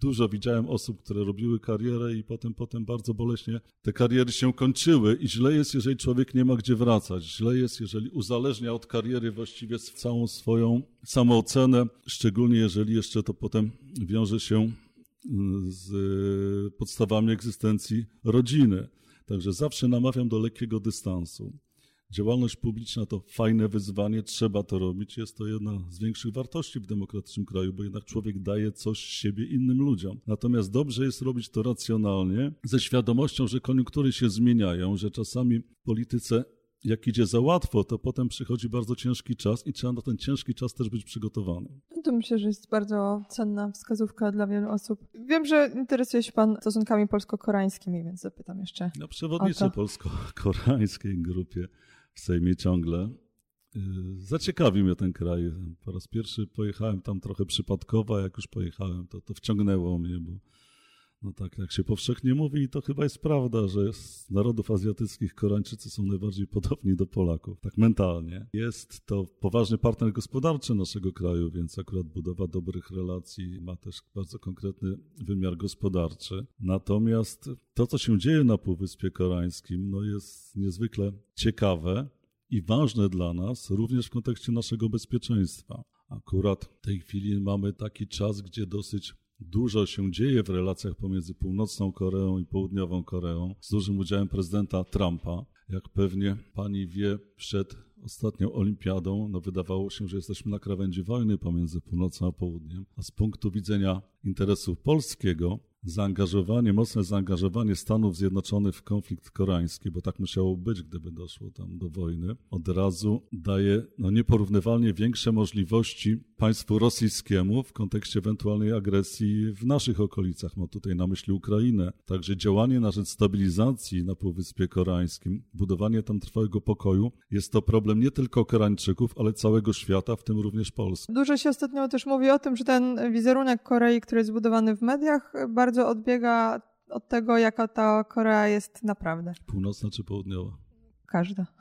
dużo widziałem osób, które robiły karierę i potem, potem bardzo boleśnie te kariery się kończyły i źle jest, jeżeli człowiek nie ma gdzie wracać. Źle jest, jeżeli uzależnia od kariery właściwie całą swoją samoocenę, szczególnie jeżeli jeszcze to potem wiąże się mm, z podstawami egzystencji rodziny. Także zawsze namawiam do lekkiego dystansu. Działalność publiczna to fajne wyzwanie, trzeba to robić. Jest to jedna z większych wartości w demokratycznym kraju, bo jednak człowiek daje coś z siebie innym ludziom. Natomiast dobrze jest robić to racjonalnie, ze świadomością, że koniunktury się zmieniają, że czasami w polityce jak idzie za łatwo, to potem przychodzi bardzo ciężki czas i trzeba na ten ciężki czas też być przygotowany. No to myślę, że jest bardzo cenna wskazówka dla wielu osób. Wiem, że interesuje się Pan stosunkami polsko-koreańskimi, więc zapytam jeszcze. Ja przewodniczę polsko-koreańskiej grupie w Sejmie ciągle. Y, zaciekawił mnie ten kraj. Po raz pierwszy pojechałem tam trochę przypadkowo, a jak już pojechałem, to, to wciągnęło mnie, bo no tak jak się powszechnie mówi, to chyba jest prawda, że z narodów azjatyckich Koreańczycy są najbardziej podobni do Polaków, tak mentalnie. Jest to poważny partner gospodarczy naszego kraju, więc akurat budowa dobrych relacji ma też bardzo konkretny wymiar gospodarczy. Natomiast to, co się dzieje na Półwyspie Koreańskim, no jest niezwykle ciekawe i ważne dla nas, również w kontekście naszego bezpieczeństwa. Akurat w tej chwili mamy taki czas, gdzie dosyć Dużo się dzieje w relacjach pomiędzy Północną Koreą i Południową Koreą z dużym udziałem prezydenta Trumpa. Jak pewnie pani wie, przed ostatnią olimpiadą no wydawało się, że jesteśmy na krawędzi wojny pomiędzy północą a południem, a z punktu widzenia interesu polskiego zaangażowanie, mocne zaangażowanie Stanów Zjednoczonych w konflikt koreański, bo tak musiało być, gdyby doszło tam do wojny, od razu daje no, nieporównywalnie większe możliwości państwu rosyjskiemu w kontekście ewentualnej agresji w naszych okolicach. Mam tutaj na myśli Ukrainę. Także działanie na rzecz stabilizacji na Półwyspie Koreańskim, budowanie tam trwałego pokoju jest to problem nie tylko Koreańczyków, ale całego świata, w tym również Polski. Dużo się ostatnio też mówi o tym, że ten wizerunek Korei, który jest zbudowany w mediach, bardzo odbiega od tego, jaka ta Korea jest naprawdę. Północna czy południowa? Każda. [laughs]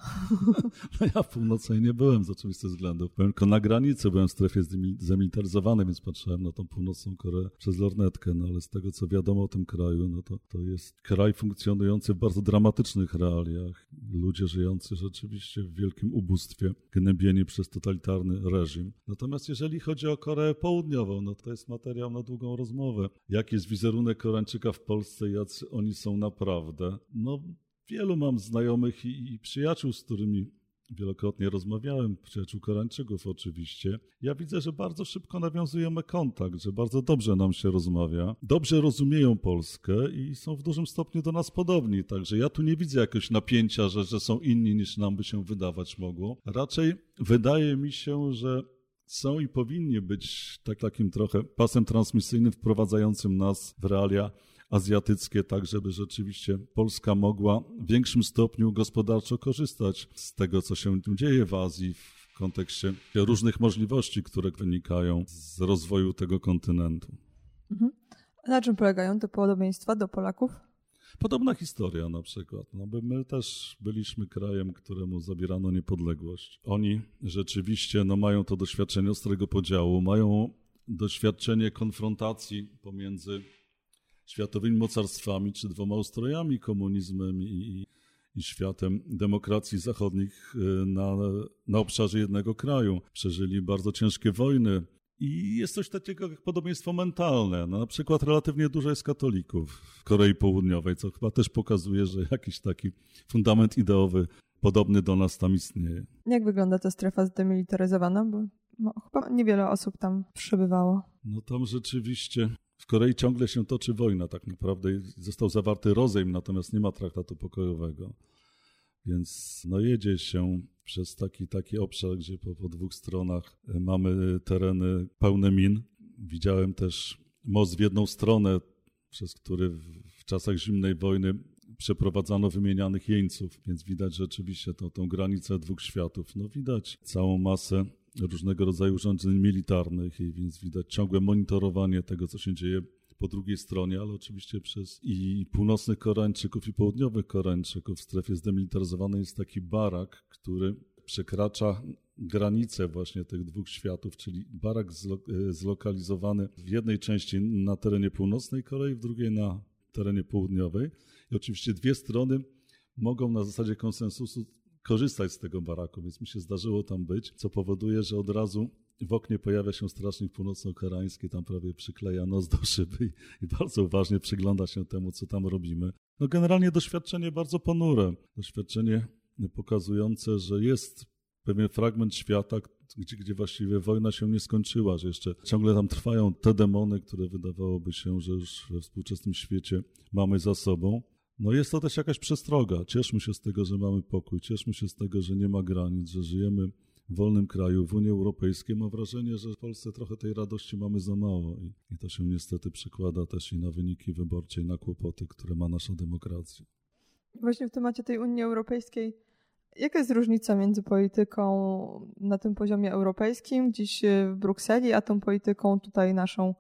No ja w północnej nie byłem z oczywistych względów. Byłem tylko na granicy, byłem w strefie zemilitaryzowanej, więc patrzyłem na tą północną Koreę przez lornetkę, no ale z tego co wiadomo o tym kraju, no to, to jest kraj funkcjonujący w bardzo dramatycznych realiach. Ludzie żyjący rzeczywiście w wielkim ubóstwie, gnębieni przez totalitarny reżim. Natomiast jeżeli chodzi o Koreę Południową, no to jest materiał na długą rozmowę. Jaki jest wizerunek Koreańczyka w Polsce, jacy oni są naprawdę? No Wielu mam znajomych i, przyjaciół, z którymi wielokrotnie rozmawiałem, przyjaciół Koreańczyków oczywiście. Ja widzę, że bardzo szybko nawiązujemy kontakt, że bardzo dobrze nam się rozmawia, dobrze rozumieją Polskę i są w dużym stopniu do nas podobni. Także ja tu nie widzę jakiegoś napięcia, że, że są inni niż nam by się wydawać mogło. Raczej wydaje mi się, że są i powinni być tak, takim trochę pasem transmisyjnym wprowadzającym nas w realia azjatyckie, tak żeby rzeczywiście Polska mogła w większym stopniu gospodarczo korzystać z tego, co się dzieje w Azji w kontekście różnych możliwości, które wynikają z rozwoju tego kontynentu. Mhm. Na czym polegają te podobieństwa do Polaków? Podobna historia na przykład. No, my też byliśmy krajem, któremu zabierano niepodległość. Oni rzeczywiście no, mają to doświadczenie ostrego podziału, mają doświadczenie konfrontacji pomiędzy światowymi mocarstwami, czy dwoma ustrojami, komunizmem i, i światem demokracji zachodnich y, na, na obszarze jednego kraju. Przeżyli bardzo ciężkie wojny. I jest coś takiego jak podobieństwo mentalne. No, na przykład relatywnie dużo jest katolików w Korei Południowej, co chyba też pokazuje, że jakiś taki fundament ideowy podobny do nas tam istnieje. Jak wygląda ta strefa zdemilitaryzowana? Bo no, chyba niewiele osób tam przebywało. No tam rzeczywiście Korei ciągle się toczy wojna, tak naprawdę został zawarty rozejm, natomiast nie ma traktatu pokojowego. Więc no jedzie się przez taki, taki obszar, gdzie po, po dwóch stronach e, mamy tereny pełne min. Widziałem też most w jedną stronę, przez który w, w czasach zimnej wojny przeprowadzano wymienianych jeńców, więc widać rzeczywiście tą, tą granicę dwóch światów. No widać całą masę różnego rodzaju urządzeń militarnych, i więc widać ciągłe monitorowanie tego, co się dzieje po drugiej stronie, ale oczywiście przez i północnych Koreańczyków, i południowych Koreańczyków w strefie zdemilitaryzowanej jest taki barak, który przekracza granicę właśnie tych dwóch światów, czyli barak zlokalizowany w jednej części na terenie północnej Korei, w drugiej na terenie południowej. I oczywiście dwie strony mogą na zasadzie konsensusu korzystać z tego baraku, więc mi się zdarzyło tam być, co powoduje, że od razu w oknie pojawia się strażnik północno-koreański, tam prawie przykleja nos do szyby i, bardzo uważnie przygląda się temu, co tam robimy. No generalnie doświadczenie bardzo ponure, doświadczenie pokazujące, że jest pewien fragment świata, gdzie, gdzie właściwie wojna się nie skończyła, że jeszcze ciągle tam trwają te demony, które wydawałoby się, że już we współczesnym świecie mamy za sobą. No jest to też jakaś przestroga. Cieszmy się z tego, że mamy pokój, cieszmy się z tego, że nie ma granic, że żyjemy w wolnym kraju, w Unii Europejskiej. Mam wrażenie, że w Polsce trochę tej radości mamy za mało i, i to się niestety przekłada też i na wyniki wyborcze, i na kłopoty, które ma nasza demokracja. Właśnie w temacie tej Unii Europejskiej Jaka jest różnica między polityką na tym poziomie europejskim, gdzieś w Brukseli, a tą polityką tutaj naszą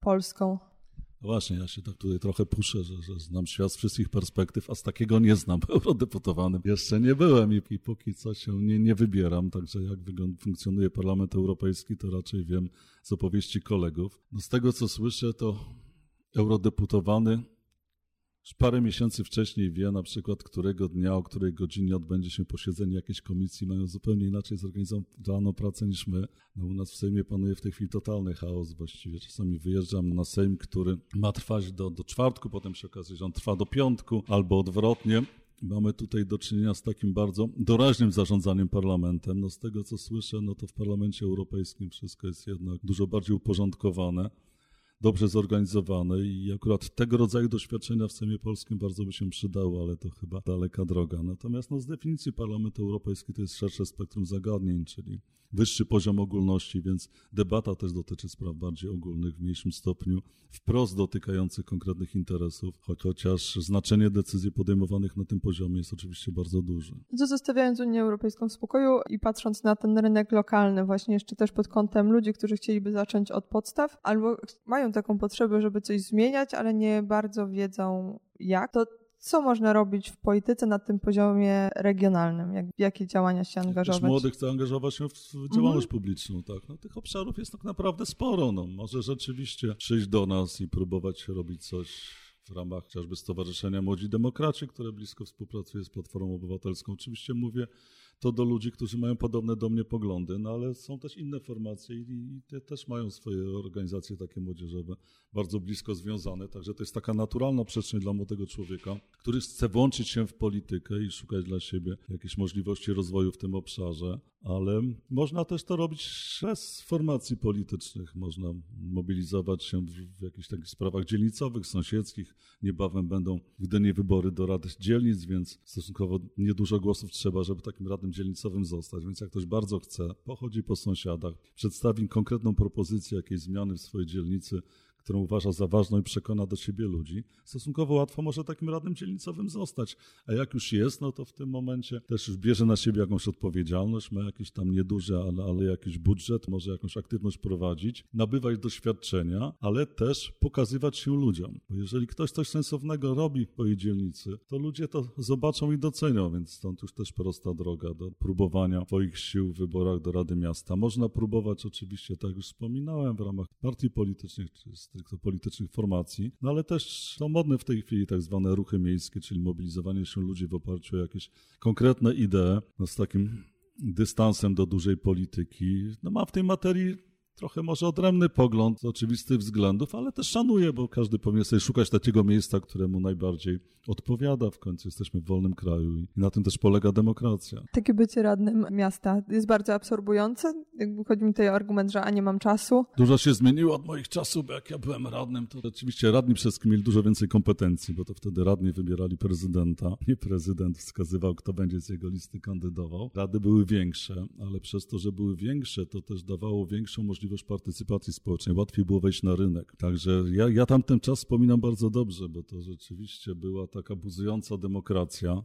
polską? No właśnie, ja się tak tutaj trochę puszę, że, że znam świat z wszystkich perspektyw, a z takiego nie znam. [laughs] Eurodeputowanym jeszcze nie byłem i, i póki co się nie, nie wybieram, także jak wygląda, funkcjonuje Parlament Europejski, to raczej wiem z opowieści kolegów. No z tego, co słyszę, to eurodeputowany już parę miesięcy wcześniej wie na przykład, którego dnia, o której godzinie odbędzie się posiedzenie jakiejś komisji, mają zupełnie inaczej zorganizowaną pracę niż my. No, u nas w Sejmie panuje w tej chwili totalny chaos właściwie. Czasami wyjeżdżam na Sejm, który ma trwać do, do czwartku, potem się okazuje, że on trwa do piątku albo odwrotnie. Mamy tutaj do czynienia z takim bardzo doraźnym zarządzaniem parlamentem. No z tego co słyszę, no to w Parlamencie Europejskim wszystko jest jednak dużo bardziej uporządkowane dobrze zorganizowane i akurat tego rodzaju doświadczenia w Sejmie Polskim bardzo by się przydało, ale to chyba daleka droga. Natomiast no, z definicji Parlamentu Europejskiego to jest szersze spektrum zagadnień, czyli wyższy poziom ogólności, więc debata też dotyczy spraw bardziej ogólnych w mniejszym stopniu, wprost dotykających konkretnych interesów, chociaż znaczenie decyzji podejmowanych na tym poziomie jest oczywiście bardzo duże. Zostawiając Unię Europejską w spokoju i patrząc na ten rynek lokalny, właśnie jeszcze też pod kątem ludzi, którzy chcieliby zacząć od podstaw, albo mają taką potrzebę, żeby coś zmieniać, ale nie bardzo wiedzą jak, to co można robić w polityce na tym poziomie regionalnym? Jak, jakie działania się angażować? Też młodych chce angażować się w działalność mhm. publiczną. Tak? No, tych obszarów jest tak naprawdę sporo. No, może rzeczywiście przyjść do nas i próbować robić coś w ramach chociażby Stowarzyszenia Młodzi Demokraci, które blisko współpracuje z Platformą Obywatelską. Oczywiście mówię to do ludzi, którzy mają podobne do mnie poglądy, no ale są też inne formacje i, te też mają swoje organizacje takie młodzieżowe, bardzo blisko związane, także to jest taka naturalna przestrzeń dla młodego człowieka, który chce włączyć się w politykę i szukać dla siebie jakiejś możliwości rozwoju w tym obszarze, ale można też to robić bez formacji politycznych, można mobilizować się w, w jakichś takich sprawach dzielnicowych, sąsiedzkich, niebawem będą w Gdyni wybory do rad dzielnic, więc stosunkowo niedużo głosów trzeba, żeby takim radnym dzielnicowym zostać. Więc jak ktoś bardzo chce, pochodzi po sąsiadach, przedstawi konkretną propozycję jakiejś zmiany w swojej dzielnicy, którą uważa za ważną i przekona do siebie ludzi, stosunkowo łatwo może takim radnym dzielnicowym zostać. A jak już jest, no to w tym momencie też już bierze na siebie jakąś odpowiedzialność, ma jakiś tam nieduży, ale, ale jakiś budżet, może jakąś aktywność prowadzić, nabywać doświadczenia, ale też pokazywać się ludziom. Bo jeżeli ktoś coś sensownego robi po jej dzielnicy, to ludzie to zobaczą i docenią, więc stąd już też prosta droga do próbowania swoich sił w wyborach do Rady Miasta. Można próbować oczywiście, tak już wspominałem, w ramach partii politycznych czy stricte politycznych formacji, no ale też są modne w tej chwili tak zwane ruchy miejskie, czyli mobilizowanie się ludzi w oparciu o jakieś konkretne idee, no z takim dystansem do dużej polityki. No ma w tej materii trochę może odrębny pogląd z oczywistych względów, ale też szanuję, bo każdy powinien sobie szukać takiego miejsca, któremu najbardziej odpowiada. W końcu jesteśmy w wolnym kraju i na tym też polega demokracja. Takie bycie radnym miasta jest bardzo absorbujące. Jakby chodzi mi tutaj o argument, że a nie mam czasu. Dużo się zmieniło od moich czasów, bo jak ja byłem radnym, to rzeczywiście radni przez mieli dużo więcej kompetencji, bo to wtedy radni wybierali prezydenta. Nie prezydent wskazywał, kto będzie z jego listy kandydował. Rady były większe, ale przez to, że były większe, to też dawało większą możliwość możliwość partycypacji społecznej, łatwiej było wejść na rynek. Także ja, ja tamten czas wspominam bardzo dobrze, bo to rzeczywiście była taka buzująca demokracja.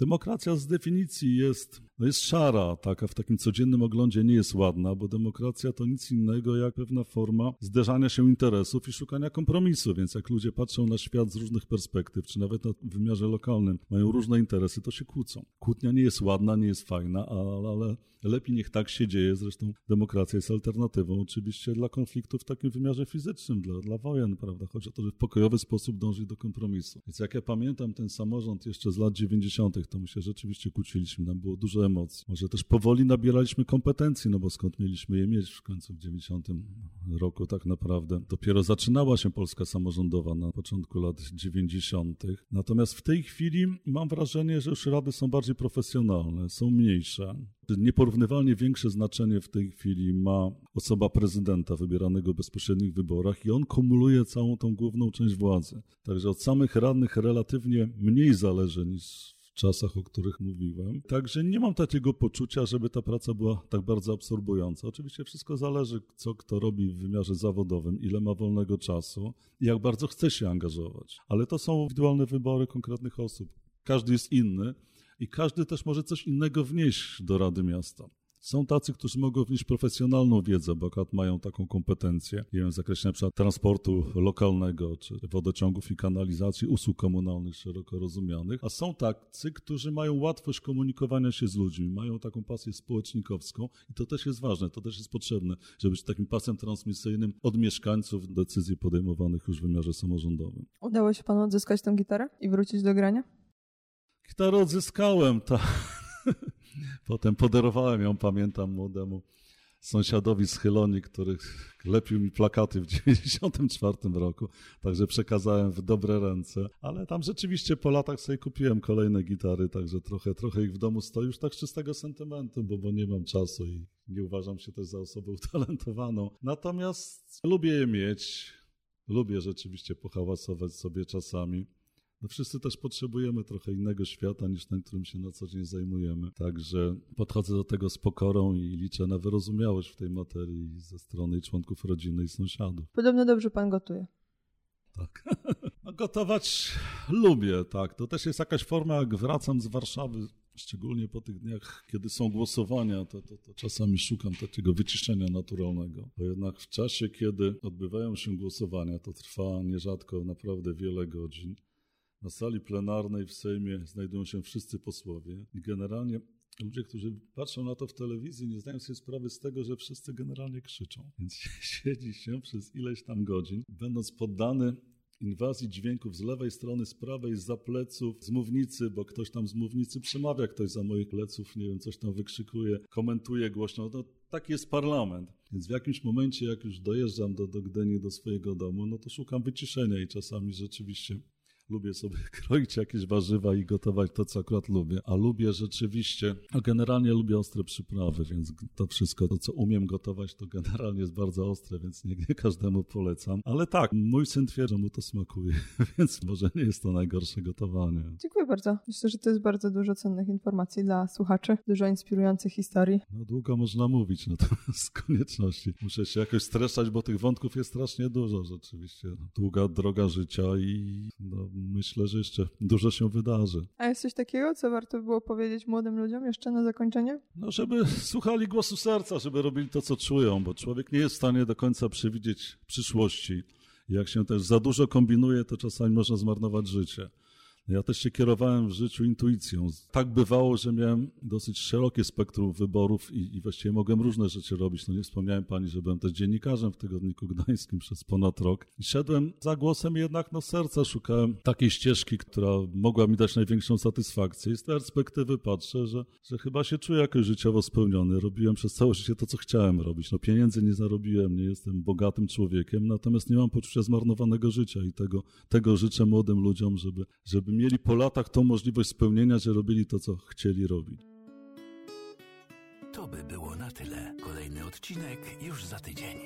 Demokracja z definicji jest no jest szara, taka w takim codziennym oglądzie nie jest ładna, bo demokracja to nic innego jak pewna forma zderzania się interesów i szukania kompromisu, więc jak ludzie patrzą na świat z różnych perspektyw, czy nawet na wymiarze lokalnym, mają różne interesy, to się kłócą. Kłótnia nie jest ładna, nie jest fajna, ale, lepiej niech tak się dzieje, zresztą demokracja jest alternatywą oczywiście dla konfliktów w takim wymiarze fizycznym, dla, dla wojen, prawda? Chodzi o to, że w pokojowy sposób dążyć do kompromisu. Więc jak ja pamiętam ten samorząd jeszcze z lat 90., to my się rzeczywiście kłóciliśmy, nam było dużo emocji. Może też powoli nabieraliśmy kompetencji, no bo skąd mieliśmy je mieć w końcu w 90 roku tak naprawdę. Dopiero zaczynała się Polska samorządowa na początku lat 90. Natomiast w tej chwili mam wrażenie, że już rady są bardziej profesjonalne, są mniejsze. Nieporównywalnie większe znaczenie w tej chwili ma osoba prezydenta wybieranego w bezpośrednich wyborach i on kumuluje całą tą główną część władzy. Także od samych radnych relatywnie mniej zależy niż czasach, o których mówiłem. Także nie mam takiego poczucia, żeby ta praca była tak bardzo absorbująca. Oczywiście wszystko zależy, co kto robi w wymiarze zawodowym, ile ma wolnego czasu i jak bardzo chce się angażować. Ale to są indywidualne wybory konkretnych osób. Każdy jest inny i każdy też może coś innego wnieść do Rady Miasta. Są tacy, którzy mogą wnieść profesjonalną wiedzę, bo akurat mają taką kompetencję, nie wiem, w zakresie na przykład transportu lokalnego, czy wodociągów i kanalizacji, usług komunalnych szeroko rozumianych, a są tacy, którzy mają łatwość komunikowania się z ludźmi, mają taką pasję społecznikowską i to też jest ważne, to też jest potrzebne, żeby być takim pasem transmisyjnym od mieszkańców decyzji podejmowanych już w wymiarze samorządowym. Udało się panu odzyskać tę gitarę i wrócić do grania? Gitarę odzyskałem, tak. [laughs] Potem podarowałem ją, pamiętam, młodemu sąsiadowi z Chyloni, który lepił mi plakaty w [laughs] 1994 roku, także przekazałem w dobre ręce. Ale tam rzeczywiście po latach sobie kupiłem kolejne gitary, także trochę, trochę ich w domu stoi już tak z czystego sentymentu, bo, bo nie mam czasu i nie uważam się też za osobę utalentowaną. Natomiast lubię je mieć, lubię rzeczywiście pohałasować sobie czasami no wszyscy też potrzebujemy trochę innego świata niż ten, którym się na co dzień zajmujemy. Także podchodzę do tego z pokorą i liczę na wyrozumiałość w tej materii ze strony członków rodziny i sąsiadów. Podobno dobrze pan gotuje. Tak. [laughs] No, gotować lubię, tak. To też jest jakaś forma, jak wracam z Warszawy, szczególnie po tych dniach, kiedy są głosowania, to, to, to, czasami szukam takiego wyciszenia naturalnego. Bo jednak w czasie, kiedy odbywają się głosowania, to trwa nierzadko naprawdę wiele godzin. Na sali plenarnej w Sejmie znajdują się wszyscy posłowie i generalnie ludzie, którzy patrzą na to w telewizji, nie zdają sobie sprawy z tego, że wszyscy generalnie krzyczą. Więc [laughs] siedzi się przez ileś tam godzin, będąc poddany inwazji dźwięków z lewej strony, z prawej, z za pleców, z mównicy, bo ktoś tam z mównicy przemawia, ktoś za moich pleców, nie wiem, coś tam wykrzykuje, komentuje głośno. No, taki jest parlament. Więc w jakimś momencie, jak już dojeżdżam do, do Gdyni, do swojego domu, no to szukam wyciszenia i czasami rzeczywiście lubię sobie [laughs] kroić jakieś warzywa i gotować to, co akurat lubię. A lubię rzeczywiście, a generalnie lubię ostre przyprawy, więc to wszystko, to co umiem gotować, to generalnie jest bardzo ostre, więc nie, nie każdemu polecam. Ale tak, mój syn twierdzi, że mu to smakuje, [laughs] więc może nie jest to najgorsze gotowanie. Dziękuję bardzo. Myślę, że to jest bardzo dużo cennych informacji dla słuchaczy, dużo inspirujących historii. No długo można mówić, [laughs] natomiast z konieczności muszę się jakoś streszać, bo tych wątków jest strasznie dużo rzeczywiście. Długa droga życia i no, myślę, że jeszcze dużo się wydarzy. A jest coś takiego, co warto było powiedzieć młodym ludziom jeszcze na zakończenie? No, żeby [laughs] słuchali głosu serca, żeby robili to, co czują, bo człowiek nie jest w stanie do końca przewidzieć przyszłości. Jak się też za dużo kombinuje, to czasami można zmarnować życie. Ja też się kierowałem w życiu intuicją. Tak bywało, że miałem dosyć szerokie spektrum wyborów i, i właściwie mogłem różne rzeczy robić. No nie wspomniałem pani, że byłem też dziennikarzem w Tygodniku Gdańskim przez ponad rok. I szedłem za głosem jednak no serca, szukałem takiej ścieżki, która mogła mi dać największą satysfakcję. I z perspektywy patrzę, że, że chyba się czuję jakoś życiowo spełniony. Robiłem przez całe życie to, co chciałem robić. No pieniędzy nie zarobiłem, nie jestem bogatym człowiekiem, natomiast nie mam poczucia zmarnowanego życia i tego, tego życzę młodym ludziom, żeby, żeby mieli po latach tą możliwość spełnienia, że robili to, co chcieli robić. To by było na tyle. Kolejny odcinek już za tydzień.